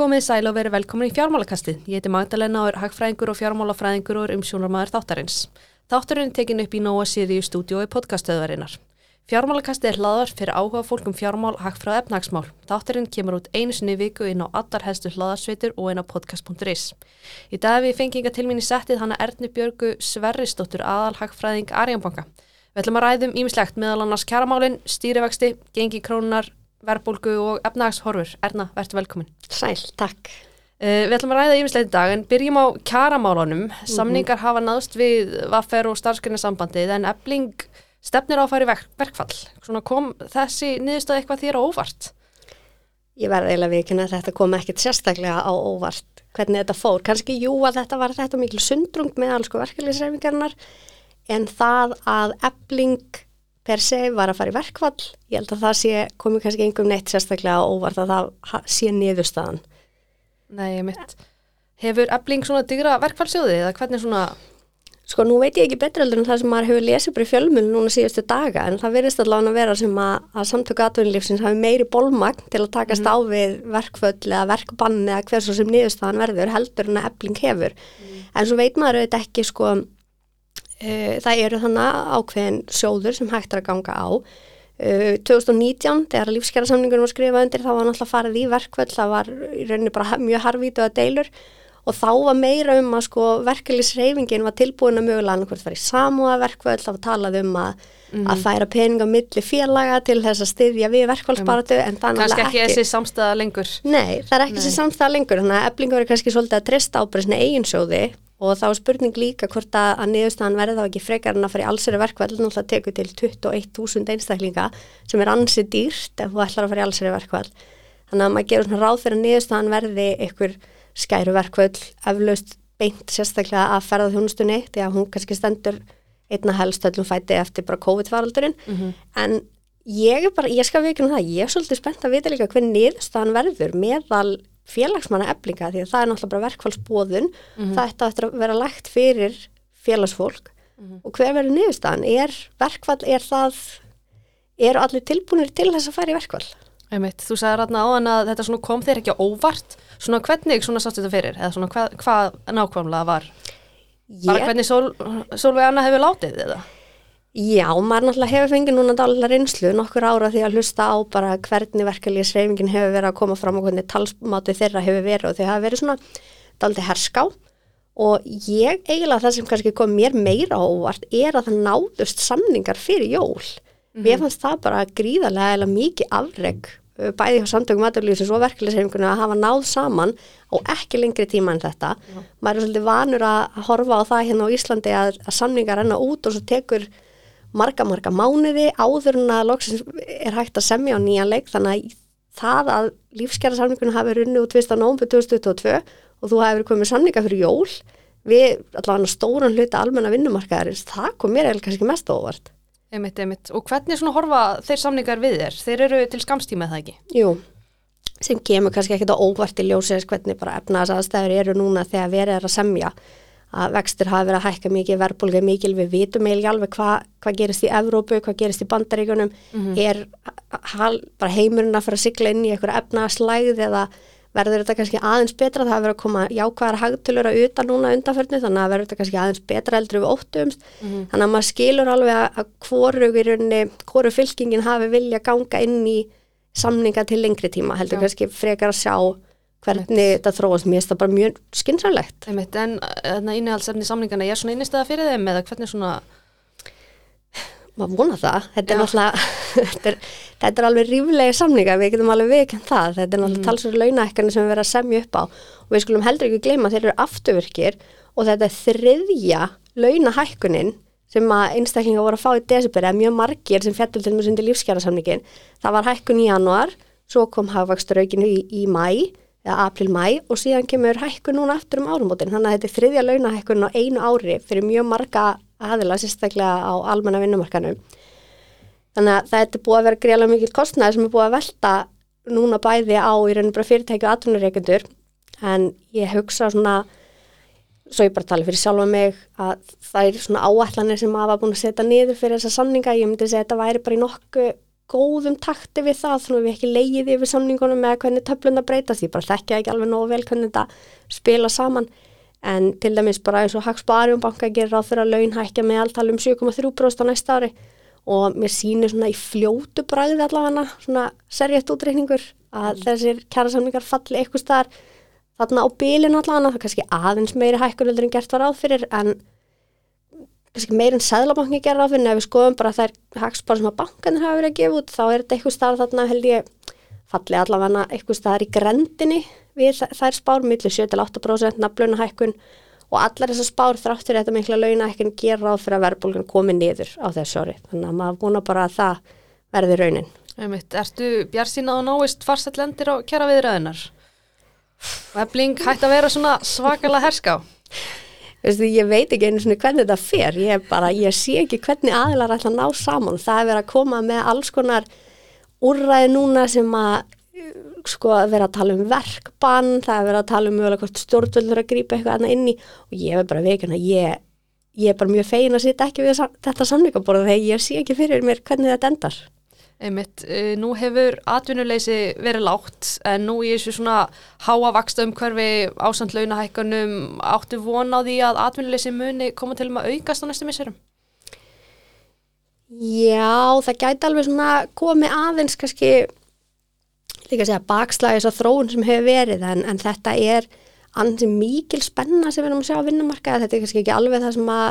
komið sæl og verið velkomin í fjármálakastið. Ég heiti Magdalena og er hagfræðingur og fjármálafræðingur og er umsjónarmæður þáttarins. Þátturinn er tekin upp í Nóa Sirius stúdiói podcastöðurinnar. Fjármálakastið er hlaðar fyrir áhuga fólkum fjármál, hagfræð og efnagsmál. Þátturinn kemur út einu sinni viku inn á allar helstu hlaðarsveitur og inn á podcast.is. Í dag við fenginga til mín í settið hana Erni Björgu Sverrisdóttur aðal hagfræðing Arjanbanka. Við ætlum að ræðum ímislegt meðal annars kjaramálinn, stýrivexti, gengi krónunar, verbulgu og efnagshorfur. Erna, verður velkomin. Sæl, takk. Uh, við ætlum að ræða ímislegt í dag en byrjum á kjaramálunum. Mm -hmm. Samningar hafa náðst við vaffer og starfsgrinnarsambandið en ebling stefnir á að fara í verk, verkfall. Svona kom þessi niðurstöð eitthvað þér á óvart? Ég verði eiginlega vikinn að þetta kom ekkit sérstaklega á óvart. Hvernig þetta fór? Kanski jú að þetta var þetta mikil sundrung með alls sko verkefliðsreifingarnar en það að ebling per se var að fara í verkfall, ég held að það sé komið kannski einhverjum neitt sérstaklega óvart að það sé niðurstaðan. Nei, mitt. Hefur ebling svona digra verkfallsjóði eða hvernig svona... Sko nú veit ég ekki betur heldur en það sem maður hefur lesið bara í fjölmunum núna síðustu daga en það verðist allavega að vera sem að, að samtöku atvinnulífsins hafi meiri bólmagn til að takast mm. á við verkföll eða verkbann eða hversu sem niðurstaðan verður heldur en að ebling hefur. Mm. En svo veit maður auðvitað ekki sko það eru þannig ákveðin sjóður sem hægt er að ganga á. E, 2019 þegar lífskjærasamningunum var skrifað undir þá var náttúrulega farið í verkföll, það var í rauninni bara mjög harfítu að deilur og þá var meira um að sko verkefliðsreifingin var tilbúin að mögulega annarkvæmt í samúðaverkvöld, þá var talað um að, mm að færa peninga milli félaga til þess að styðja við verkvælsparatu en þannig að ekki. Kannski ekki þessi samstæða lengur. Nei, það er ekki þessi samstæða lengur, þannig að eblingur er kannski svolítið að trista ábreysna eiginsjóði og þá er spurning líka hvort að, að niðurstaðan verði þá ekki frekar en að fara í allseri verkvöld, náttúrulega teku til 21.000 einstaklinga sem er ansið dýrt ef þú ætlar að fara í allseri verkvöld. Þannig að maður gerur svona ráð fyrir að niðurstaðan verði ykkur skæruverkvöld eflaust beint sérstaklega að ferða þjónustunni því að hún kannski stendur einna helst öllum fæti eftir bara COVID-faraldurinn mm -hmm. en ég er bara, ég skal veikina það, ég er svolítið spennt að vita líka hvernig niðurstaðan verður meðal félagsmanna eblinga því að það er náttúrulega bara verkfallsbóðun mm -hmm. það ætti að vera lægt fyrir félagsfólk mm -hmm. og hver verður niðurstaðan? Er verkfall, er það eru allir tilbúinir til þess að fara í verkfall? Einmitt, þú sagði ræðna á hann að þetta kom þér ekki óvart svona hvernig svona sátt þetta fyrir eða svona hvað, hvað nákvæmlega var ég... bara hvernig Sól, Sólveig Anna hefur látið eða? Já, maður náttúrulega hefur fengið núna dálilega reynslu nokkur ára því að hlusta á bara hvernig verkefliði sreifingin hefur verið að koma fram og hvernig talsmátu þeirra hefur verið og þau hafa verið svona dálilega herská og ég eiginlega það sem kannski kom mér meira ávart er að það náðust samningar fyrir jól mm -hmm. mér fannst það bara gríðarlega eða mikið afreg bæði á samtökum aðurlýfisins og verkefliðshefingunni að hafa náð saman á ekki lengri tíma en þetta. Já. Maður er svolítið vanur að horfa á það hérna á Íslandi að, að samningar renna út og svo tekur marga, marga mánuði áður en að loksins er hægt að semja á nýjan leik þannig að það að lífskjara samningunum hafi runni út 1. nómbu 2022 og þú hefur komið samninga fyrir jól við allavega stóran hluta almenna vinnumarkaðarins, það kom mér eða kannski mest óvart. Einmitt, einmitt. Og hvernig svona horfa þeir samningar við þér? Þeir eru til skamstíma eða ekki? Jú, sem kemur kannski ekkit á óvart í ljósið hvernig bara efnaðsaðstæður eru núna þegar verið er að semja að vextur hafa verið að hækka mikið, verbulga mikið, við vitum eiginlega alveg hvað hva gerist í Evrópu, hvað gerist í bandaríkunum, mm -hmm. er hal, bara heimurinn að fara að sigla inn í einhverja efnaðslæð eða verður þetta kannski aðeins betra, það verður að koma jákvæðar hagtölur að utan núna undanförnu þannig að verður þetta kannski aðeins betra eldur við óttumst mm -hmm. þannig að maður skilur alveg að hvoru hvoru fylkingin hafi vilja ganga inn í samninga til lengri tíma, heldur Já. kannski frekar að sjá hvernig þetta þróast. Mér er það bara mjög skynsræðlegt En innihaldsefni samningana, ég er svona einnigstæða fyrir þeim eða hvernig svona maður vona það, þetta er náttúrulega þetta, þetta er alveg ríflega samninga við getum alveg vikend það, þetta er náttúrulega mm. talsverður launahekkarnir sem við verðum að semja upp á. Og við skulum heldur ekki gleyma þeir eru afturvirkir og þetta er þriðja launahekkunin sem að einstaklinga voru að fá í desiberi að mjög margir sem fettul til mjög sundi lífskjærasamningin það var hækkun í januar svo kom hafvaksturrauginu í, í mæ eða april-mæ og síðan kemur hækkun núna aftur um árumótin þannig að þetta er þriðja launahækkun á einu ári fyrir mjög marga aðila sérstaklega á almenna vinnumarkanum. Þannig að það er búið að vera greiðlega mikil kostnæði sem er búið að velta núna bæði á í rauninu bara fyrirtæki og atvinnureikendur en ég hugsa svona, svo ég bara tala fyrir sjálfa mig að það er svona áallanir sem maður var búin að setja niður fyrir þessa sanninga, ég myndi að þetta væri bara í nokku góðum takti við það, þannig að við ekki leiði yfir samningunum með hvernig töfluna breytast, ég bara þekkja ekki alveg nógu vel hvernig þetta spila saman. En til dæmis bara eins og Hagsbarium banka gerir á þeirra launhækja með alltal um 7,3% á næsta ári. Og mér sýnir svona í fljótu bræði allavega svona serjætt útreikningur að mm. þessir kjærasamningar falli eitthvað starf þarna á bílinu allavega, það er kannski aðeins meiri hækkunöldur en gert var áfyrir en kannski meir en Sæðlabanki gerir áfyrir en ef við skoðum bara þær Hagsbar sem að bankanir hafa verið að gefa út þá er þetta eitthvað starf þarna held ég falli allavega eitthvað starf í grendinni við þær spár millir 7-8% naflunahækkun og allar þessar spár þráttur þetta mikla launahækkun gera ráð fyrir að verðbólgan komi niður á þessu ári þannig að maður að bara að það verði raunin. Einmitt, ertu bjart að náist farsett lendir á kjara viðræðinar? Vefling hætti að vera svona svakalega herská? Veistu, ég veit ekki einu svona hvernig þetta fer, ég, bara, ég sé ekki hvernig aðilar ætla að ná saman, það er verið að koma með alls konar úrræði núna sem að sko að vera að tala um verkbann, það er verið að tala um mjög hvort stjórnvöldur að grípa eitthvað annað inni og ég er bara veikinn að ég, ég er bara mjög fegin að sitja ekki við þetta samlingaborða þegar ég sé ekki fyrir mér hvernig þetta endar. Einmitt, eh, nú hefur atvinnuleysi verið lágt en nú í þessu svona háa vaksta um hverfi ásand launahækkanum áttu von á því að atvinnuleysi muni koma til um að aukast á næstu misserum? Já, það gæti alveg svona komið aðeins kannski líka að segja bakslæði þess að þróun sem hefur verið en, en þetta er ansi mikil spenna sem við erum að sjá á vinnumarka þetta er kannski ekki alveg það sem að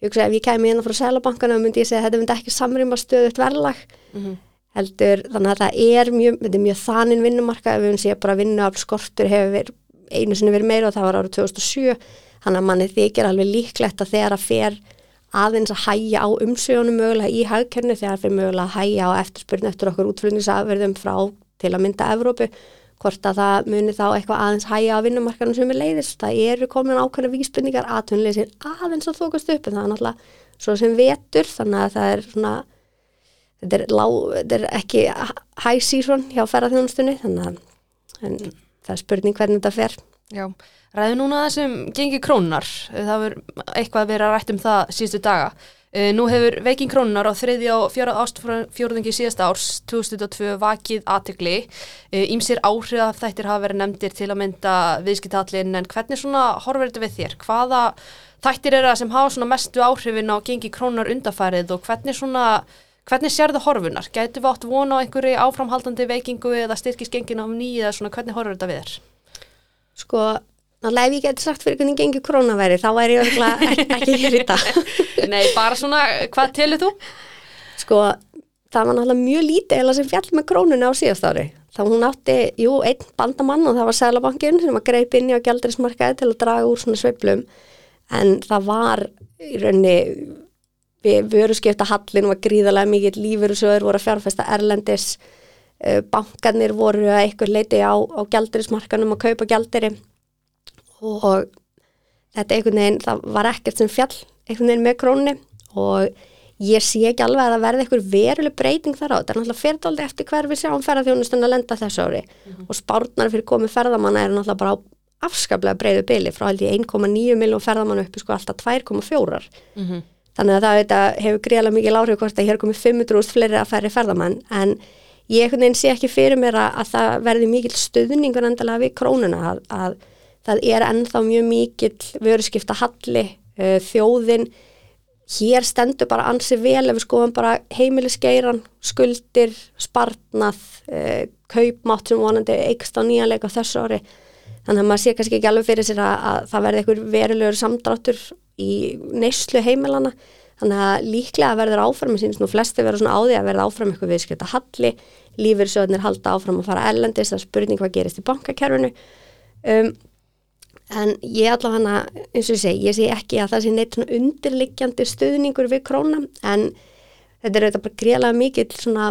ég hugsa ef ég kemi á frá sælabankana myndi ég segja að þetta myndi ekki samrýma stöðut verðlag mm -hmm. heldur þannig að það er mjög, er mjög þannin vinnumarka ef við séum bara vinnuaflskortur hefur verið, einu sinni verið meira og það var árið 2007 þannig að manni þykir alveg líklegt að þegar að fer aðeins að hæja á umsögunum mögulega í hagkernu þegar fyrir mögulega að hæja á eftirspurnu eftir okkur útflutningsafverðum frá til að mynda Evrópu, hvort að það muni þá eitthvað aðeins hæja á vinnumarkanum sem er leiðist, það eru komin ákveðna vísbyrningar aðtunleysir aðeins að þókast upp en það er náttúrulega svo sem vetur þannig að það er svona þetta er, lá, þetta er ekki high season hjá ferðarþjónustunni þannig að það er spurning hvernig þetta fer. Já, ræðu núna þessum gengi krónar, það verður eitthvað að vera rætt um það síðustu daga nú hefur veikin krónunar á þriðja og fjárað ástfjórðingi síðasta árs 2002 vakið aðtegli. Ímsir uh, áhrif af þættir hafa verið nefndir til að mynda viðskiptallin en hvernig svona horfur þetta við þér? Hvaða þættir er það sem hafa svona mestu áhrifin á gengi krónunar undafærið og hvernig svona, hvernig sér það horfunar? Gætu við átt vona á einhverju áframhaldandi veikingu eða styrkisgengin á nýju eða svona hvernig horfur þetta við þér? Sko Náttúrulega ef ég geti sagt fyrir hvernig gengur krónaværi þá væri ég ekki, ekki hér í dag. Nei, bara svona, hvað telur þú? Sko, það var náttúrulega mjög lítið eða sem fjall með krónuna á síðast ári. Þá hún átti, jú, einn bandamann og það var Sælabankin sem var greip inn í á gældrismarkaði til að draga úr svona sveiblum. En það var í rauninni, við voru skipta hallin var gríðarlega mikið lífur og sögur voru að fjárfesta erlendis. Eh, bankanir voru að eitthvað leiti á, á gældrismarkanum að kaupa gældiri og þetta einhvern veginn, það var ekkert sem fjall einhvern veginn með krónni og ég sé ekki alveg að það verði einhver veruleg breyting þar á, þetta er náttúrulega fyrirtáldi eftir hver við sjáum ferðarþjónustun að lenda þessu ári. Mm -hmm. og spárnar fyrir komið ferðamanna er náttúrulega bara á afskaplega breyðu byli frá held ég 1,9 miljón ferðamanna uppi sko alltaf 2,4 mm -hmm. þannig að það þetta, hefur greiðlega mikið láhrif hvort að hér komið 500.000 fleiri að færi ferðamann en ég sé ekki fyrir mér að, að það verði mikil stuðningur endalega við krónuna að, að það er ennþá mjög mikill vöruskipta halli, uh, þjóðin. Hér stendur bara ansið vel ef við skoðum bara heimilisgeiran skuldir, spartnað uh, kaupmátt sem vonandi eikst á nýjanleika þessu ári. Þannig að maður sé kannski ekki alveg fyrir sér að, að það verði einhver verulegur samdráttur í neyslu heimilana þannig að líklega verður áfram ég syns nú flesti verður svona á því að verða áfram eitthvað viðskipta halli, lífyrsöðnir halda áfram að fara ellendist, það er spurning hvað gerist í bankakerfinu. Um, en ég allavega, eins og ég segi, ég segi ekki að það sé neitt svona undirliggjandi stuðningur við krónum en þetta er auðvitað bara greiðlega mikið svona,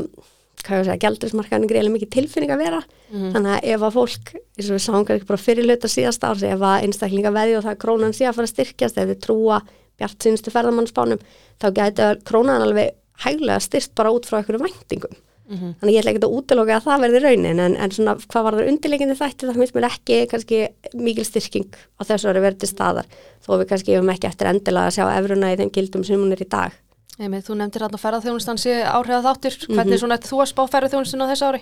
hvað ég segja, gældrismarkaðin greiðlega mikið tilfinning að vera mm -hmm. þannig að ef að fólk, eins og við sáum ekki bara fyrir löta síðast árs, ef að einstaklinga veði og það krónan sé að fara að styrkjast ef við trúa bjart sínstu ferðamannspánum þá gæti krónan alveg hæglega styrst bara út frá einhverju væntingum Mm -hmm. Þannig ég ætla ekki að útloka að það verði raunin en, en svona hvað var það undirleikindi þætti það finnst mér ekki kannski mikil styrking á þessu ári verði staðar þó við kannski hefum ekki eftir endilega að sjá efruna í þeim gildum sem hún er í dag. Einmitt, þú nefndir að ferðarþjónustan sé áhrifað Mhm. hvernig svona þú að spá ferðarþjónustun á þessu ári?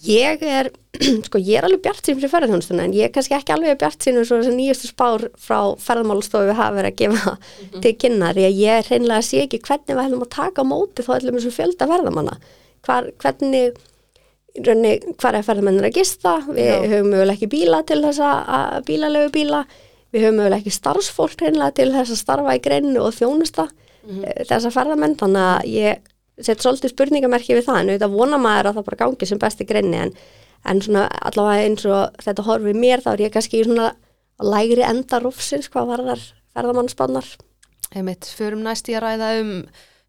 Ég er, sko ég er alveg bjart sín fyrir ferðarþjónustuna en ég er kannski ekki alveg bjart sín eins og þess að nýjastu spár frá ferðarmálastofu hafa verið að gefa til kynna því að ég hreinlega sé ekki hvernig við ætlum að taka á móti þá ætlum við fjölda ferðamanna. Hvar, hvernig, í rauninni, hvar er ferðamennir að gista, við Já. höfum mögulega ekki bíla til þess að bílalegu bíla, við höfum mögulega ekki starfsfólk hreinlega til þess að starfa í greinu og þjónusta mm þessa ferðamenn, þannig að ég sett svolítið spurningamerki við það en auðvitað vona maður að það bara gangi sem besti greinni en, en svona allavega eins og þetta horfið mér þá er ég kannski í svona lægri enda rúfsins hvað var þar ferðamannspannar Einmitt, förum næst í að ræða um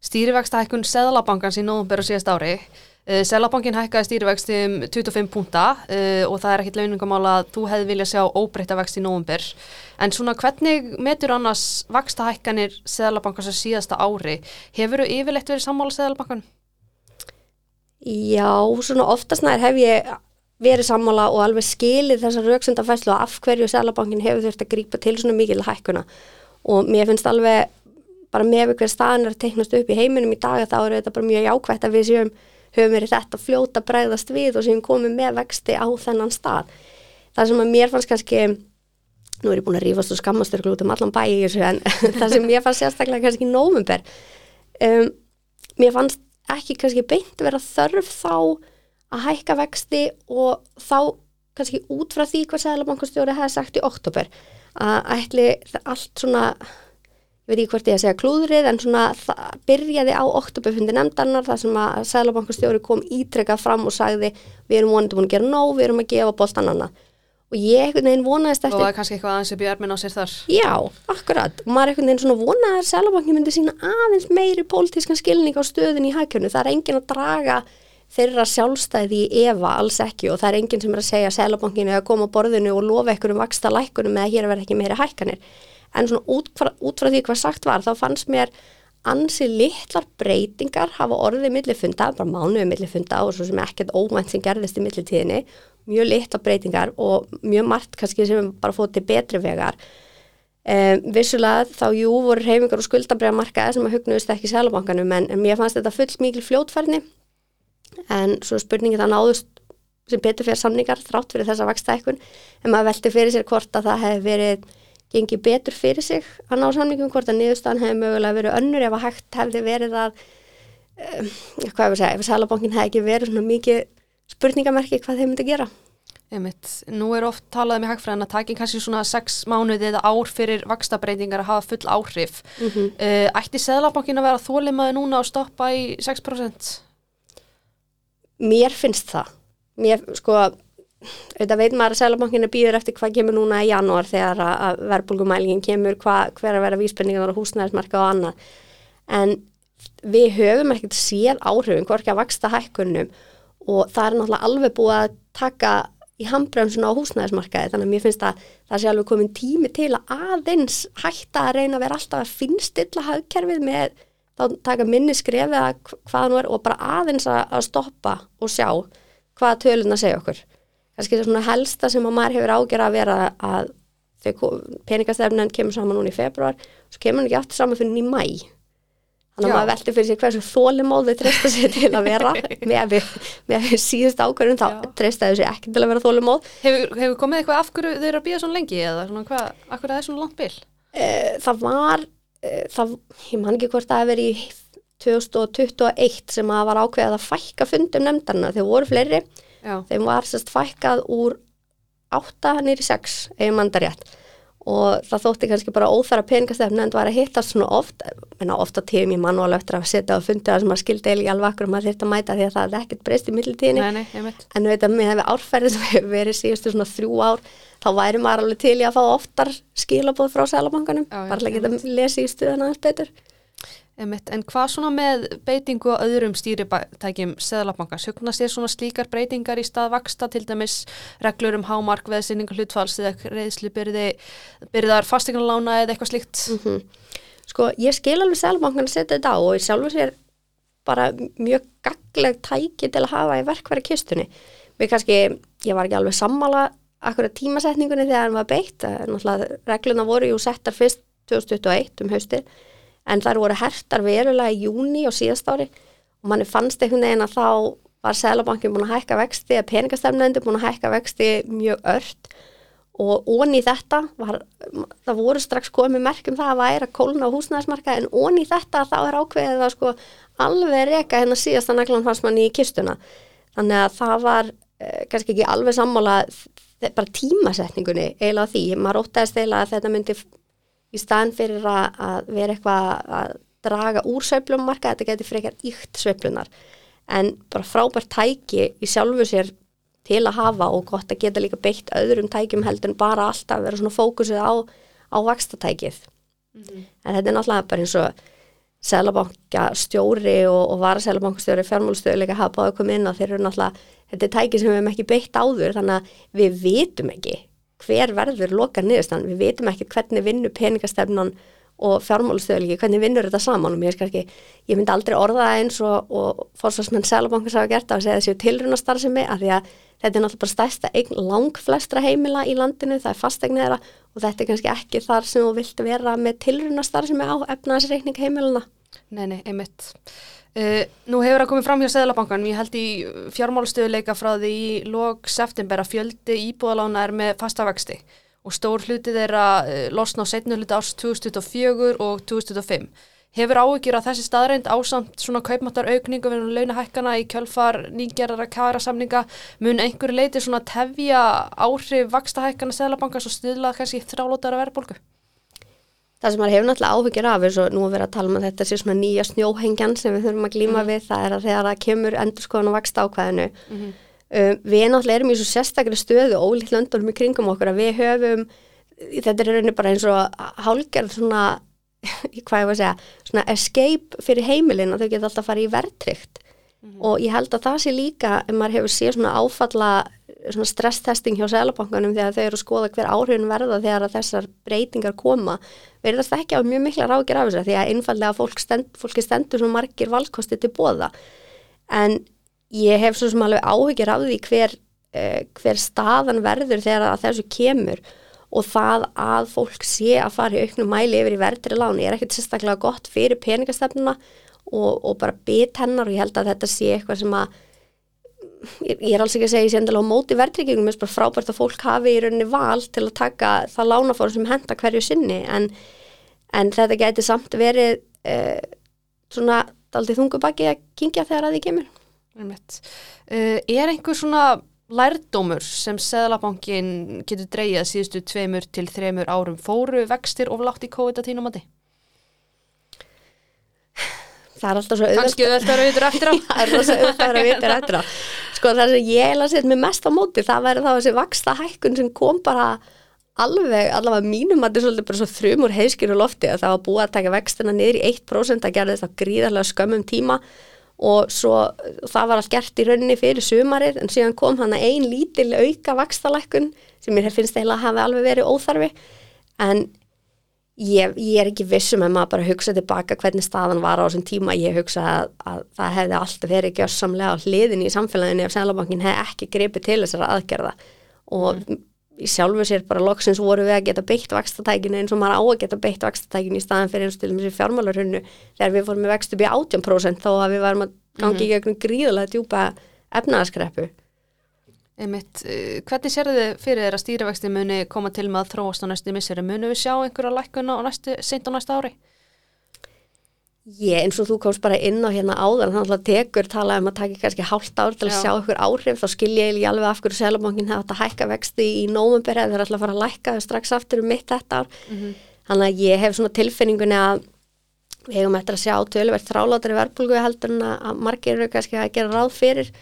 stýrivextahækkun Seðlabankans í nóðumber og síðast ári. Uh, Seðlabankin hækkaði stýrivexti um 25 púnta uh, og það er ekkit launingumál að þú hefði vilja sjá óbreytta vext í nóðumber. En svona hvernig metur annars vakstahækkanir Seðlabankans á síðasta ári? Hefur þú yfirleitt verið sammála Seðlabankan? Já, svona oftast nær hef ég verið sammála og alveg skilið þessar rauksundafæslu og af hverju Sælabankin hefur þurft að grípa til svona mikil hækkuna og mér finnst alveg bara með hver staðan er að teiknast upp í heiminum í dag þá er þetta bara mjög jákvætt að við séum höfum verið þetta fljóta bregðast við og séum komið með vexti á þennan stað. Það sem að mér fannst kannski nú er ég búin að rífast og skammast út um allan bæ í þessu en það sem mér fannst sérstaklega kannski í nóvumber um, mér fannst ekki kannski beint vera þörf þá að hækka vexti og þá kannski út frá því hvað Sæðalabankastjóri hefði sagt í oktober að ætli allt svona veit ekki hvort ég að segja klúðrið en svona það byrjaði á oktoberfundi nefndarnar þar sem að Sæðalabankastjóri kom ítrekkað fram og sagði við erum vonandi búin að gera nóg, við erum að gefa boltan annað og ég einhvern veginn vonaðist Og eftir það er kannski eitthvað aðeins upp í erminn á sér þar. Já, akkurat. Og maður er einhvern veginn svona vonaði að Sælabankin myndi sína aðeins meiri pólitískan skilning á stöðun í hækjörnu. Það er enginn að draga þeirra sjálfstæði í efa alls ekki og það er enginn sem er að segja að Sælabankin er að koma á borðinu og lofa ekkur um vaksta lækkunum eða hér verð ekki meiri hækkanir. En svona út frá, út frá því hvað sagt var þá fannst mér ansi litlar breytingar hafa orðið millifunda, bara mánuðið millifunda og svo sem ekkert óvænt sem gerðist í millitíðinni mjög litla breytingar og mjög margt kannski sem við bara fótt til betri vegar. Um, vissulega þá jú voru reyfingar og skuldabriða markaði sem að hugnuðist ekki í Sælabankanum en, mér fannst þetta full mikil fljótfærni en svo spurningi það náðust sem betur fyrir samningar þrátt fyrir þessa vakstækkun en maður velti fyrir sér hvort að það hefði verið gengið betur fyrir sig að ná samningum hvort að niðurstaðan hefði mögulega verið önnur ef að hægt hefði verið að um, hvað hefur segja, ef Sælabankin hefði ekki verið svona mikið spurningamerki hvað þeim myndi gera Einmitt. Nú er oft talað um í hagfræðin að takin kannski svona sex mánuði eða ár fyrir vakstabreitingar að hafa full áhrif. mm -hmm. Uh, ætti Seðlabankin að vera þólimaði núna og stoppa í 6%? Mér finnst það. Mér, sko, auðvitað veit maður að Sælabankinu býður eftir hvað kemur núna í janúar þegar að, verbulgumælingin kemur, hvað, hver að vera víspenningar á húsnæðismarka og annað. En við höfum ekkert séð áhrifin, hvorki að vaksta hækkunum og það er náttúrulega alveg búið að taka í handbremsuna á húsnæðismarkaði þannig að mér finnst að það sé alveg komin tími til að aðeins hætta að reyna að vera alltaf að finnstilla hagkerfið með þá taka minni skrefið að hvað nú er og bara aðeins að, að stoppa og sjá hvað töluna segja okkur. Kannski það er svona helsta sem að maður hefur ágjör að vera að peningastefnun kemur saman núna í februar svo kemur hann ekki aftur saman fyrir í mæ þannig að Já. maður velti fyrir sig hversu þólimóð þau treysta sér til að vera. Með með við síðust ákvörðun þá treysta þau sér ekki til að vera þólimóð Hefur, hefur komið eitthvað af hverju þau eru að býja svona lengi eða svona hvað, af hverju það er svona langt bil? Eh, það var það, ég man ekki hvort það hefur verið í 2021 sem að var ákveðið að fækka fundum nefndarna þegar voru fleiri, Já, þeim var sérst fækkað úr 8 nýri 6 ef mann það rétt og það þótti kannski bara óþara peningastefn en það var að hittast svona oft menna ofta tíum í mannuál eftir að setja á fundi það sem að skildi eiginlega alveg akkur um að þetta mæta því að það er ekkert breyst í millitíðinni. En veit að með árferði sem hefur verið síðustu svona þrjú ár þá væri maður alveg til í að fá oftar skilabóð frá Sælabankanum, bara að geta lesið í stuðan aðeins betur. Einmitt. En hvað svona með beitingu og öðrum stýritækjum Seðlabanka? Sjögnast þér svona slíkar breytingar í stað vaksta til dæmis reglur um hámark veðsynningu hlutfalls eða reyðslu byrði, byrðar fastegnalána eða eitthvað slíkt? Mm Sko, ég skil alveg Sælabankan að setja þetta á og ég sjálfur sér bara mjög gagleg tæki til að hafa í verkværi kistunni. Mér kannski, ég var ekki alveg sammála akkurat tímasetningunni þegar hann var beitt, náttúrulega regluna voru jú settar fyrst 2021 um haustið en þær voru hertar verulega í júni og síðast ári. Og manni fannst einhvern veginn að þá var Sælabankin búin að hækka vexti eða peningastefnendur búin að hækka vexti mjög ört. Og onni þetta var, það voru strax komið merkjum það að væra kóluna á húsnæðismarka en onni þetta þá er ákveðið að sko alveg reyka hérna síðasta naglan fannst manni í kistuna. Þannig að það var eh, kannski ekki alveg sammála bara tímasetningunni eiginlega því, maður óttæðist eiginlega að þetta myndi í staðin fyrir að, að vera eitthvað að draga úr sveiflumarka, þetta getur frekar ykt sveiflunar en bara frábært tæki í sjálfu sér til að hafa og gott að geta líka beitt öðrum tækjum heldur en bara alltaf vera svona fókusið á, á vakstatækið mm -hmm. en þetta er náttúrulega bara eins og selabankastjóri og, og varaselabankastjóri fjármálstöðuleika hafa báðið komið inn á. Þeir eru náttúrulega, þetta er tækið sem við hefum ekki beitt áður þannig að við vitum ekki hver verður loka niðurstan, við vitum ekki hvernig vinnu peningastefnan og fjármálustöðulegi, hvernig vinnur þetta saman og mér er kannski, ég myndi aldrei orða eins og, og fórsvarsmenn Sælabankars hafa gert að segja þessi tilrunastarðsemi að því að þetta er náttúrulega bara stærsta eign lang flestra heimila í landinu, það er fastegnir þeirra og þetta er kannski ekki þar sem þú vilt vera með tilrunastarðsemi á efnaðsreikning heimiluna. Nei, nei, einmitt. Uh, nú hefur það komið fram hjá Sælabankan, ég held í fjármálustöðuleika frá því í lóg september að fjöldi íbúðalána er með fasta vexti og stór hluti þeirra eh, losna á setnu hluti árs 2024 og 2025. Hefur áhyggjur að þessi staðreind ásamt svona kaupmáttar aukningu við launahækkana í kjölfar nýgerðara kæra samninga mun einhverju leiti svona tefja áhrif vakstahækkana Sælabankars og stiðlað kannski þrálótara verðbólku? Það sem maður hefur náttúrulega áhyggjur af er svo nú að vera að tala um að þetta sé svona nýja snjóhengjan sem við þurfum að glíma mm. við það er að þegar það kemur endurskoðan og vaksta ákvæðinu mm -hmm Um, við náttúrulega erum í svo sérstaklega stöðu ólíkt löndunum í kringum okkur að við höfum, þetta er rauninni bara eins og hálgerð svona, hvað ég var að segja, svona escape fyrir heimilin að þau geta alltaf farið í verðtrykt mm -hmm. og ég held að það sé líka ef maður hefur séð svona áfalla stresstesting hjá selabankanum þegar þau eru að skoða hver áhrifin verða þegar þessar breytingar koma verðast ekki á mjög mikla rákir af þess að því að einfallega fólk stend, fólki stendur svo margir valkosti til bóða en ég hef svo sem alveg áhyggjur af því hver, uh, hver staðan verður þegar þessu kemur og það að fólk sé að fara í auknum mæli yfir í verðri láni er ekkert sérstaklega gott fyrir peningastefnuna og, og bara bit hennar og ég held að þetta sé eitthvað sem að ég, er alls ekki að segja ég sé endilega á móti verðryggingum, mér er bara frábært að fólk hafi í rauninni val til að taka það lánafórum sem henda hverju sinni. En, en þetta getur samt verið uh, svona aldrei þungubaki að kingja þegar að því kemur. Uh, er einhver svona lærdómur sem Seðlabankin getur dreyjað síðustu tveimur til þreimur árum? Fóru vextir oflátt í COVID að tínum að þið? Það er alltaf svo auðvitað Kanski auðvitað að vitur eftir á. Það er alltaf auðvitað að vitur eftir á. Sko það sem ég hef að setja mig mest á móti það verður þá þessi vaksta hækkun sem kom bara alveg, allavega mínum að þetta er svolítið bara svo þrjumur heiskir og lofti að það var búið að taka vextina niður í 1% að gera þetta gríðarlega skömmum tíma og svo það var allt gert í rauninni fyrir sumarið en síðan kom hann að ein lítil auka vakstalækkun sem mér finnst eiginlega að hafi alveg verið óþarfi. En ég, ég er ekki vissum að maður bara hugsa tilbaka hvernig staðan var á þessum tíma ég hugsa að, að það hefði alltaf verið gjörsamlega á hliðin í samfélaginu ef Sælabankin hefði ekki grepið til þessara aðgerða og mm. í sjálfu sér bara loksins voru við að geta beitt vakstatækinu eins og maður á að geta beitt vakstatækinu í staðan fyrir eins og til og með fjármálarhunnu þegar við fórum með vext upp í 18% þó að við varum að gangi mm -hmm. gegnum gríðulega djúpa efnaðaskreppu. Einmitt, eh, hvernig sér þið fyrir þeirra stýrivexti muni koma til með að þróast á næstu misseri? Munu við sjá einhverja lækkuna seint á næsta ári? Ég, eins og þú komst bara inn á hérna áðan, þannig að tekur tala um að taka kannski hálft ár til að Já. sjá ykkur áhrif, þá skil ég alveg af hverju selabankin hefði að hækka vexti í nómumber eða þeir ætla að fara að lækka strax aftur um mitt þetta ár. Mm -hmm. Þannig að ég hef svona tilfinningunni að við hefum eftir að sjá tölverð þrálátari verðbólgu heldur en að margir eru kannski að gera ráð fyrir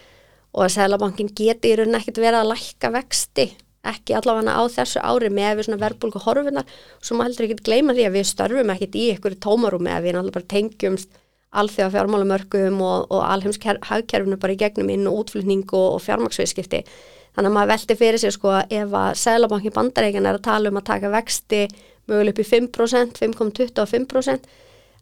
og að Sælabankin geti í rauninni ekkert verið að lækka vexti ekki allavega á þessu ári með við svona verðbólgu horfinar svo maður heldur ekki að gleyma því að við störfum ekkert í ykkur tómarúmi að við náttúrulega bara tengjumst alþjóða fjármálamörgum og, og alheims hagkerfinu bara í gegnum inn og útflutning og, og fjármaksviðskipti þannig að maður veldi fyrir sig sko ef að Sælabankin bandareikin er að tala um að taka vexti möguleg upp í 5%, 5,25%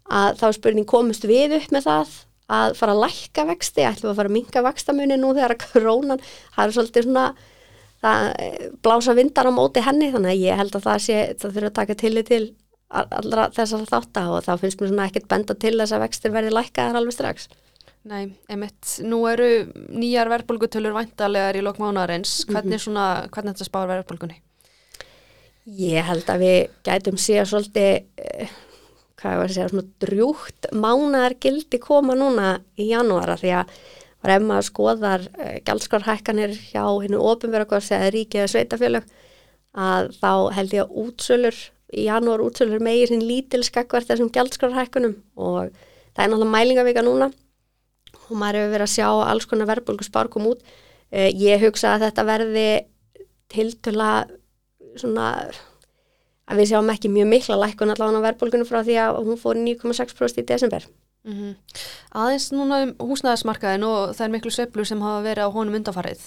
að þá spurning komist við upp með það að fara að lækka vexti, ætlum að fara að minka vextamunni nú þegar að krónan það er svolítið svona það, blása vindar á móti henni þannig að ég held að það sé, það þurfa að taka til til allra þessar þátt og þá finnst mér svona ekkert benda til þess að vextir verði lækkaðar alveg strax. Nei, emitt, nú eru nýjar verðbólgutölur væntalega í lokmánaðarins, Mhm. hvernig svona, hvernig þetta spáir verðbólgunni? Ég held að við gætum síðan svolítið, eh, hvað var að segja, svona drjúgt mánar gildi koma núna í janúara því að var maður skoðar uh, gjaldskrarhækkanir hjá hennu ofinverða hvað segja ríkið eða sveitafélög að þá held ég að útsölur í janúar útsölur megir hinn lítil skakvart þessum gjaldskrarhækkunum og það er náttúrulega mælingavika núna og maður hefur verið að sjá alls konar verðbólgu spár kom út. Uh, ég hugsa að þetta verði tiltöla svona að við sjáum ekki mjög mikla lækkun allavega á verðbólgunum frá því að hún fór 9,6% í desember. Mm -hmm. Aðeins núna um húsnæðismarkaðin og það er miklu sveiflur sem hafa verið á honum undanfarið.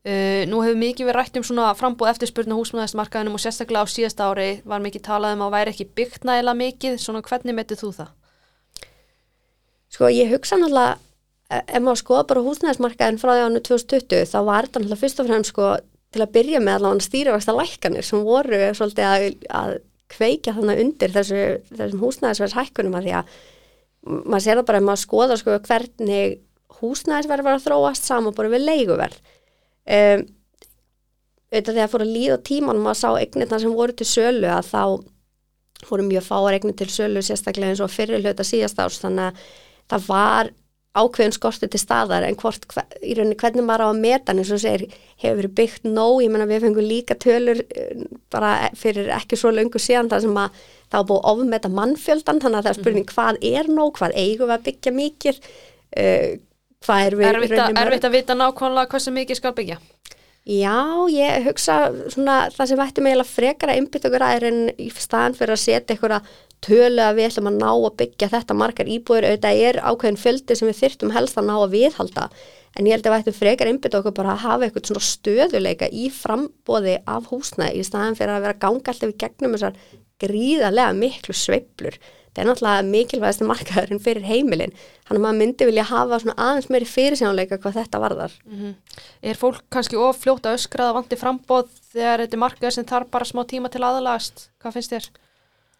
Uh, nú hefur mikið verið rætt um svona frambúð eftirspurnu húsnæðismarkaðinum og sérstaklega á síðasta ári var mikið talað um að væri ekki byggt nægilega mikið, svona hvernig metið þú það? Sko ég hugsa náttúrulega, eh, ef maður skoða bara húsnæðismarkaðin frá því ánu 2020 þá var þetta náttúrulega fyrst og fremst sko til að byrja með allavega stýrivægsta lækkanir sem voru svolítið að, að kveikja þannig undir þessu, þessum húsnæðisverðshækkunum að því að maður sér það bara ef maður skoða sko hvernig húsnæðisverð var að þróast saman bara við leiguverð. Um, auðvitað þegar fór að líða tíman maður sá eignirna sem voru til sölu að þá voru mjög fáar eignir til sölu sérstaklega eins og fyrir hluta síðast árs þannig að það var ákveðin skortu til staðar en hvort, hver, í rauninni hvernig maður á að meta eins og segir hefur verið byggt nóg, ég menna við fengum líka tölur eh, bara fyrir ekki svo löngu síðan það sem að það var búið ofmeta mannfjöldan þannig að það er spurning mm. hvað er nóg, hvað eigum við að byggja mikið? Uh, hvað er við Erfitt að, erfitt að vita nákvæmlega hversu mikið skal byggja? Já, ég hugsa svona það sem ættum eiginlega frekara einbytt okkur að er en í staðan fyrir að setja einhverja tölu að við ætlum að ná að byggja þetta margar íbúður, auðvitað er ákveðin fjöldi sem við þyrtum helst að ná að viðhalda en ég held að við ættum frekar einbytt okkur bara að hafa eitthvað svona stöðuleika í frambóði af húsnæði í staðan fyrir að vera ganga alltaf í gegnum þessar gríðarlega miklu sveiblur það er náttúrulega mikilvægast markaðurinn fyrir heimilin hann að maður myndi vilja hafa svona aðeins meiri fyrirsjónleika hvað þetta varðar mm -hmm. Er fólk kannski of fljóta öskraða vandi frambóð þegar þetta er markaður sem þarf bara smá tíma til aðalagast? Hvað finnst þér?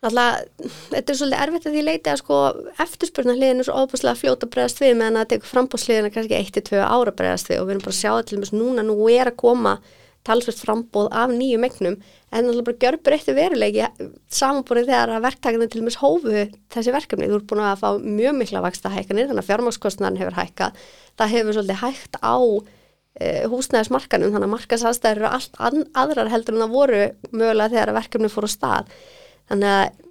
Náttúrulega, þetta er svolítið erfitt að því leiti að sko eftirspurnarliðin er svo óbúslega fljóta bregðast við meðan að þetta er frambóðsliðina kannski 1-2 ára bregðast við. Og við erum bara að sjá þetta til og með núna, nú er að koma talsvist frambóð af nýju megnum en náttúrulega bara gjör breytti veruleiki samanbúrið þegar að verktakana til og með hófu þessi verkefni, þú ert búin að fá mjög mikla vaksta hækkanir, þannig að fjármákskostnarn hefur hækka, það hefur svolítið hægt á e, húsnæðismarkanum þannig að markasastæður eru allt aðrar heldur en það voru mögulega þegar verkefni fór á stað þannig að,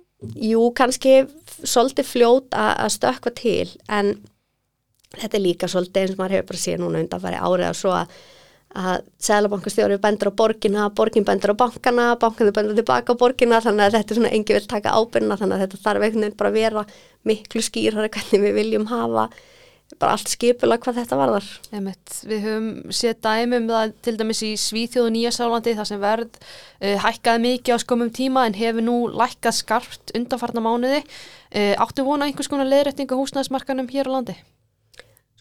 jú, kannski svolítið fljót að stökka til en þetta er líka svolítið eins og maður hefur bara síðan núna undanfæri árið og svo að að Sælabankastjóri bendur á borgina, borgin bendur á bankana, bankanu bendur tilbaka á borgina þannig að þetta er svona engi vil taka ábyrna þannig að þetta þarf einhvern veginn bara að vera miklu skýrari hvernig við viljum hafa bara allt skipulega hvað þetta varðar. Emitt, við höfum séð dæmum það til dæmis í Svíþjóðu Nýjasálandi þar sem verð uh, hækkaði mikið á skomum tíma en hefur nú lækkað skarpt undanfarnar mánuði. Uh, áttu vona einhvers konar leiðrættingu húsnæðismarkanum hér á landi?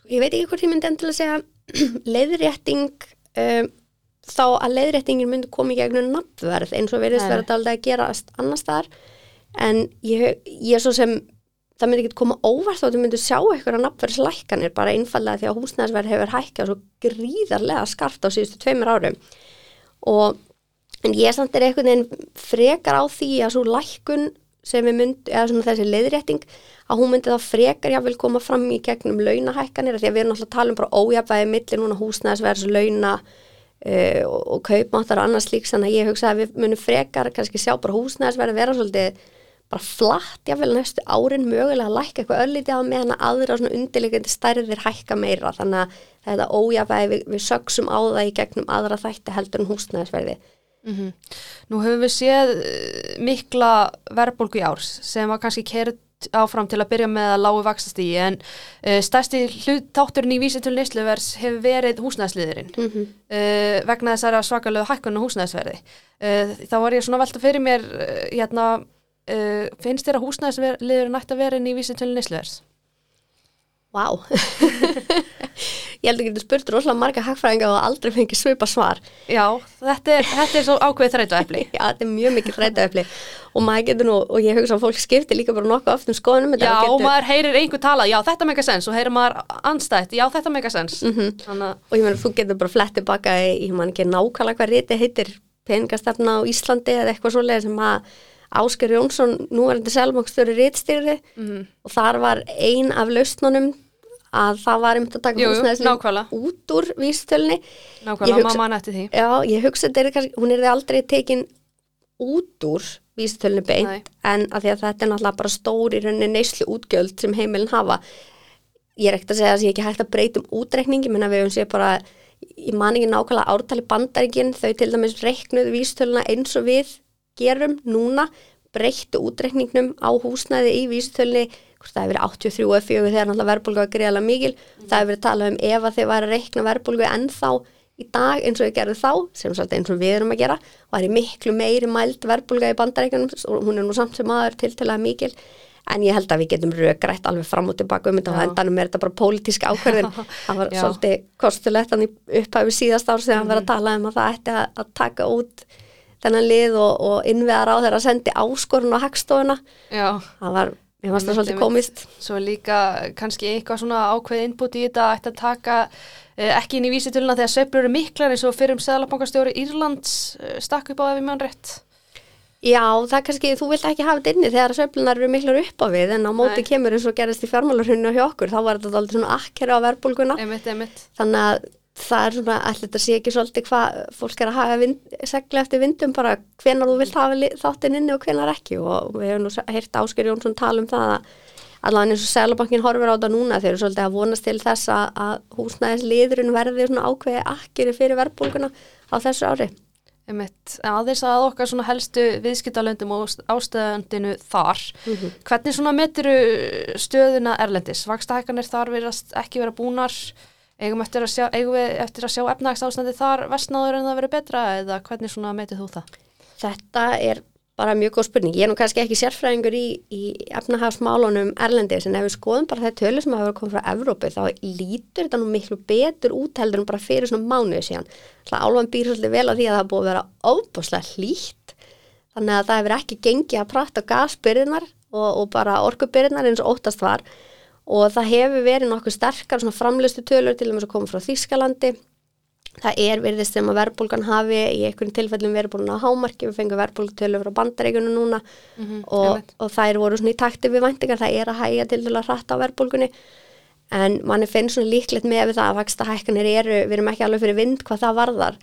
Ég veit ekki hvort ég myndi endilega segja leiðrætting um, þá að leiðrættingin myndi koma í gegnum nafnverð eins og verðist verið að gera annars þar en ég, ég er svo sem það myndi ekki koma óvart þá að þú myndi sjá eitthvað nafnverðslækkanir bara einfallega því að húsnæðisverð hefur hækkað svo gríðarlega skarft á síðustu tveimur árum. Og en ég samt er einhvern veginn frekar á því að svo lækkun sem við myndum, eða svona þessi leiðrétting að hún myndi þá frekar jáfnvel koma fram í gegnum launahækkanir því að við erum alltaf að tala um bara ójafæði millir núna húsnæðisverðs, launa uh, og, og kaupmáttar og annars líks þannig að ég hugsa að við munum frekar kannski sjá bara húsnæðisverði vera svolítið bara flatt jáfnvel næstu árin mögulega að lækka eitthvað öllítið á meðan að aðra svona undirleikandi stærðir hækka meira þannig að þetta ójafæði við, við sögsum á það í gegnum aðra þætti heldur en húsnæðisverði Mm -hmm. Nú höfum við séð mikla verðbólgu í árs sem var kannski kert áfram til að byrja með að lágu vaxast í en uh, stærsti þátturinn í vísitölu nýsluvers hefur verið húsnæðsliðurinn mm -hmm. uh, vegna þessara svakalögu hækkunu húsnæðsverði. Uh, þá var ég svona velta fyrir mér hérna, finnst þér að húsnæðsliðurinn ætti að vera inn í vísitölu nýsluvers? Vá, wow. ég held að geta spurt rosalega marga hagfræðinga og aldrei fengið svipa svar Já, þetta er, þetta er svo ákveðið þrættu epli. Já, þetta er mjög mikið þrætaefli og maður getur nú, og ég hugsa að fólk skipti líka bara nokkuð oft um skoðunum Já, og maður heyrir einhver tala, já, þetta meika sens og heyrir maður anstætt, já, þetta meika sens. Þannig að, og ég meina þú getur bara flett tilbaka í, ég man ekki nákvæmlega hvað riti heitir peningastefna á Íslandi eða eitthvað svoleið sem að Ásker Jónsson, núverandi selmangstöru ritstýri mhm. og þar var ein af lausnunum að það var einmitt að taka nákvæmlega. út úr vísitölni nákvæmlega, hugsa- mamma eftir því. Já, ég hugsa þetta er kannski, hún er aldrei tekin út úr vísitölni beint Nei. en að því að þetta er náttúrulega bara stór í rauninni neyslu útgjöld sem heimilin hafa ég er ekkert að segja að ég er ekki hægt að breyta um útreikningi menn að við höfum sé bara ég man ekki nákvæmlega ártali bandaríkin þau til dæmis reiknuðu vísitöluna eins og við gerum núna breyttu útreikningnum á húsnæði í vísitölni hvort það hefur verið 83 og 4 þegar náttúrulega verðbólga var greiðalega mikil það hefur verið talað um ef að þið væri að reikna verðbólgu ennþá í dag eins og þið gerðu þá sem svolítið eins og við erum að gera var í miklu meiri mæld verðbólga í bandaríkanum og hún er nú samt sem aður tiltalega mikil. En ég held að við getum rökrætt alveg fram og tilbaka um þetta og endanum er þetta bara pólitísk ákverðin það var svolítið kostulegt hann í upphæfi síðast árs þegar hann var að tala um að það ætti að, að taka út þennan lið og, og innveðar á þeirra sendi áskorun á hagstofuna. Það var, ég varst það svolítið komist. Svo líka kannski eitthvað svona ákveð innbúti í þetta ætti að taka eh, ekki inn í vísitöluna þegar sveiflur eru miklar eins og fyrir um seðlabankastjóri Írlands eh, stakk upp á ef ég mann rétt. Já, það kannski, þú vilt ekki hafa þetta inni þegar sveiflunar eru miklar upp á við en á móti Nei. kemur eins og gerist í fjármálarhunni hjá okkur, þá var þetta aldrei svona akkera á verðbólguna. Þannig að það er svona, allir þetta sé ekki svolítið hvað fólk er að hafa vind, segla eftir vindum bara hvenar þú vilt hafa þáttinn inni og hvenar ekki og við hefum nú heyrt Ásker Jónsson tala um það að allavega eins og Sælabankin horfir á þetta núna þeir eru svolítið að vonast til þess að, að húsnæðisliðurinn verði svona ákveði akkeri fyrir verðbólguna á þessu ári. Einmitt, aðeins að okkar svona helstu viðskiptalöndum og ástöðandinu þar. Hvernig svona meturu stöðuna erlendis? Vakstahækanir þar verðast ekki vera búnar, eigum eftir að sjá, eigum við eftir að sjá efnagsástandi þar vestnáður en það verið betra eða hvernig svona metið þú það? Þetta er bara mjög góð spurning. Ég er nú kannski ekki sérfræðingur í, í efnahafsmálunum erlendis en ef við skoðum bara það tölu sem hafa að koma frá Evrópi þá lítur þetta nú miklu betur út heldur en bara fyrir svona mánuði síðan. Það álvan býr svolítið vel á því að það búið að vera óbúslega hlýtt þannig að það hefur ekki gengið að prata gasbyrðinar og, og bara orkubyrðinar eins og óttast var og það hefur verið nokkuð sterkar svona framlustu tölur til þess að koma frá Þýskalandi. Það er virðist sem að verðbólgan hafi í einhverjum tilfellum verið búin á hámarki. Við fengum verðbólgutölur frá bandareikunum núna. Mhm, og, einmitt. og þær voru svona í takti við væntingar. Það er að hægja til að hratta á verðbólgunni. En manni finnst svona líklegt með það að vaksta hækkanir eru, við erum ekki alveg fyrir vind hvað það varðar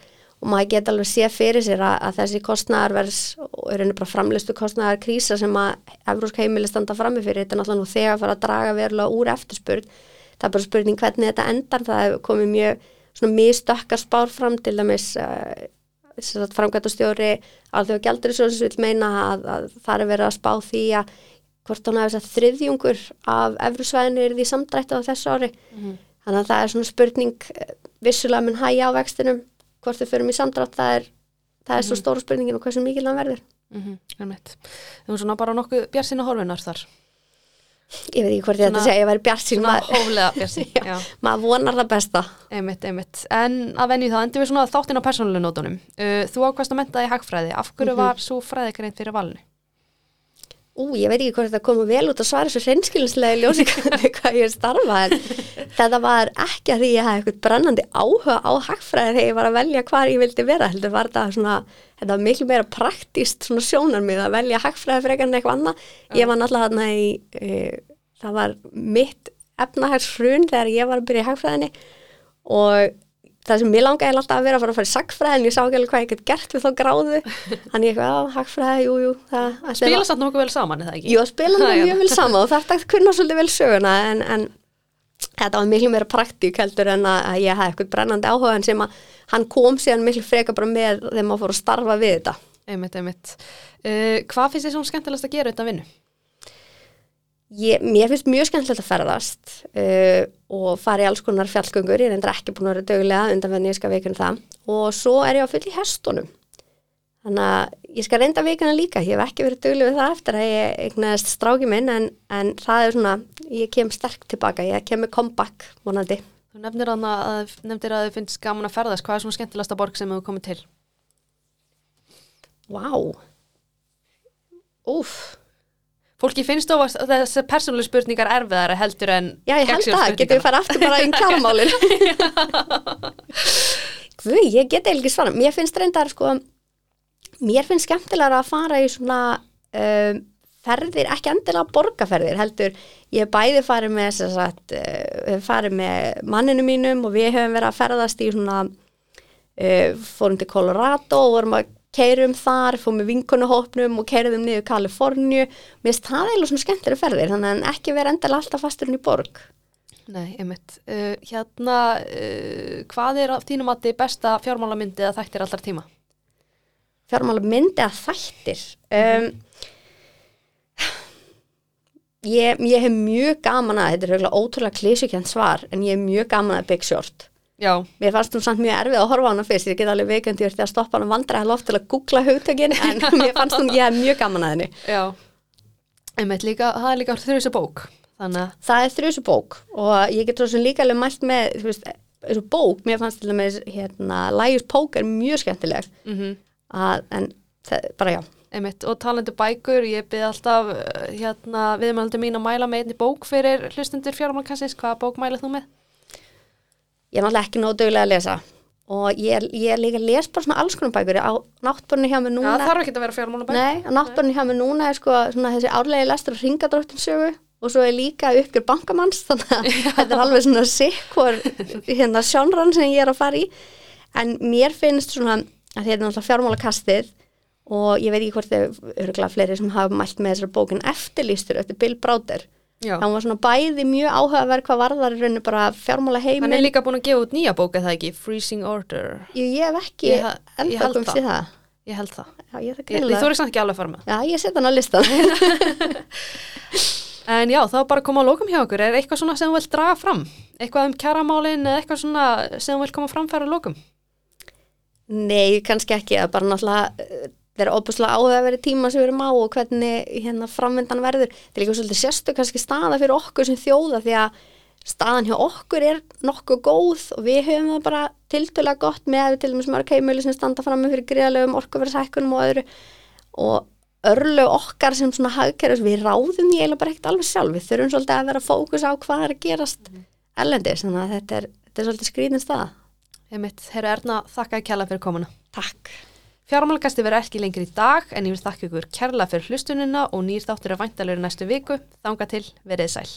og maður geta alveg sé fyrir sér að, að þessi kostnæðarvers og er henni bara framlistu kostnæðar krísa sem að evrósk heimili standa frammi fyrir, þetta er náttúrulega nú þegar að fara að draga verulega úr eftirspurn. Það er bara spurning hvernig þetta endar það hefur komið mjög svona mistökkar spár fram til dæmis uh, framkvæmtastjóri alþjóða gjaldurisjóðsins vil meina að, að það er verið að spá því að hvort hann hefði þess að þriðjungur af efrusvæðinu er því samdrætti á þessu ári. Þannig að það er svona spurning eh, vissulega mun hægja á vextinum hvort þau förum í samdrátt það er, það er svo stóra spurningin og hversu mikil hann verður Mm -hmm. Þú erum svona bara nokkuð bjarsina horfinar þar. ég veit ekki hvort ég ætti að Svona- segja ég væri bjart sín Svona maður, hóflega bjarsin. Já. maður vonar það besta Einmitt, einmitt. En að venju þá endur við svona þáttinn á persónuleg nótunum. Uh, þú ákvæmst að menta í hagfræði. Af hverju Mhm. var svo fræðikreint fyrir valinu? Ú, ég veit ekki hvort þetta komið vel út að svara svo hreinskilinslega í ljósi hvernig hvað ég starfa en þetta var ekki að því ég hafði eitthvað brennandi áhuga á hagfræði þegar ég var að velja hvar ég vildi vera heldur var þetta svona, þetta var miklu meira praktist svona sjónarmið að velja hagfræði frekar en eitthvað annað. Ég var náttúrulega þarna í e, það var mitt efnahagshrun þegar ég var að byrja í hagfræðinni og það sem mér langaði alltaf að vera að fara að fara í sagfræði en ég sá ekki alveg hvað ég gett gert við þá gráðu þannig ég eitthvað, já, hagfræði, jú, jú það, ætli Spila það- samt nokkuð vel saman, eða ekki? Jú, spila það já. mjög vel saman og þetta kunna svolítið vel söguna en, en þetta var miklu meira praktík heldur en að ég hafði eitthvað brennandi áhuga en sem að hann kom síðan miklu freka bara með þegar maður fór að starfa við þetta. Einmitt, einmitt. Uh, hvað finnst þið svona skemmtilegast að gera þetta vinnu? Ég, mér finnst mjög skemmtilegt að ferðast uh, og fara í alls konar fjallgöngur, ég er endur ekki búin að vera dögulega undan fyrir ég skal veikuna það og svo er ég á full í hestunum. Þannig að ég skal reynda vikuna líka, ég hef ekki verið dögulega við það eftir að ég eignaðist stráki minn en, en það er svona, ég kem sterk tilbaka, ég kem með comeback vonandi. Þú nefnir, að, að, nefnir að þið finnst gaman að ferðast. Hvað er svona skemmtilegasta borg sem hefur komið til? Vá. Úf. Fólki finnst þó að þessi persónuleg spurningar erfiðara heldur en Já, ég held það, getur við fara aftur bara í kjármálin Guð, ég get eiginlega ekki svara Mér finnst reyndar sko Mér finnst skemmtilega að fara í svona um, ferðir, ekki endilega borgarferðir heldur, ég bæði farið með sagt, uh, farið með manninu mínum og við höfum verið að ferðast í svona uh, fórum til Colorado og vorum að keirum þar, fórum með vinkunuhópnum og keirum niður Kaliforníu. Mér finnst það eiginlega svona skemmtilega ferðir þannig að ekki vera endilega alltaf fasturinn í borg. Nei, einmitt. Uh, hérna, uh, hvað er þínum að þið besta fjármálamyndi að þættir allar tíma? fjármála myndi að þættir um, ég, ég hef mjög gaman að þetta er ótrúlega klísukjönd svar en ég hef mjög gaman að Big Short Já, mér fannst hún samt mjög erfið að horfa á hana fyrst ég get alveg veikandi verið að stoppa hana vandræða loft til að googla hugtökin en mér fannst hún ég hef mjög gaman að henni já. Einmitt líka, það er líka þrjusu bók. Þannig að, það er þrjusu bók og ég get svo líka alveg mælt með þú veist, þessu bók, mér fannst til dæmis hérna, Lægjus Pók er mjög skemmtileg mm að, en það, bara já einmitt, og talandi bækur, ég byrði alltaf, hérna, viðmælandi mín að mæla með einni bók fyrir hlustundur fjármálkassins. Hvaða bók mælið þú með? Ég er náttúrulega ekki nóg dögulega að lesa. Og ég, ég líka að lesa bara svona alls konar bækur. Á náttbörnu hjá mér Já, núna það þarf ekki að vera fjármálabæk. Nei, á náttbörnu hjá mér núna er sko svona þessi árlegi lestur og ringadróttinsögu og svo er líka uppgjör bankamanns þannig að þetta er alveg svona sikkur hérna sjónrann sem ég er að fara í. En mér finnst svona að þetta er náttúrulega fjármálakastið og ég veit ekki hvort þau örgulega fleiri sem hafa mælt með þessar bókin eftirlýstur eftir Bill Browder Já. það var svona bæði mjög áhugaverð hvað varðar í rauninu bara fjármála Hann er heiminn líka búin að gefa út nýja bók, eða ekki? Freezing Order. ég, ég hef ekki Ég ég held komst það. það Ég held það. Já, ég, það Ég, ég er samt ekki alveg að fara með. Já, ég set hann á listan En já, þá bara að koma að lókum hjá okkur. Er eitthvað svona sem þú vilt draga fram? Eitthvað um kjaramálin eða eitthvað svona sem þú vilt koma framfæra lókum? Nei, kannski ekki, það er bara náttúrulega það er óbúslega áhugaverið tíma sem við erum á og hvernig hérna framvindan verður það er líka svolítið sérstu kannski staða fyrir okkur sem þjóða því að staðan hjá okkur er nokkuð góð og við höfum það bara tiltölega gott með að við til dæmis mörg heimili sem standa fram með fyrir greiðlegum orkuverðshækkunum og öðru og örlög okkar sem svona hagkerfis, við ráðum því eiginlega bara ekkert alveg sjálf, við þurfum svolítið að vera fókus á hvað er að gerast ellendis, þannig að þetta er, þetta er svolítið staða. Einmitt, herru Erna, þakka að kjalla fyrir komuna. Takk. Fjármálgasti verður ekki lengri í dag en ég vil þakka ykkur kærla fyrir hlustunina og nýr þáttur er væntalega næstu viku. Þanga til, verið sæl.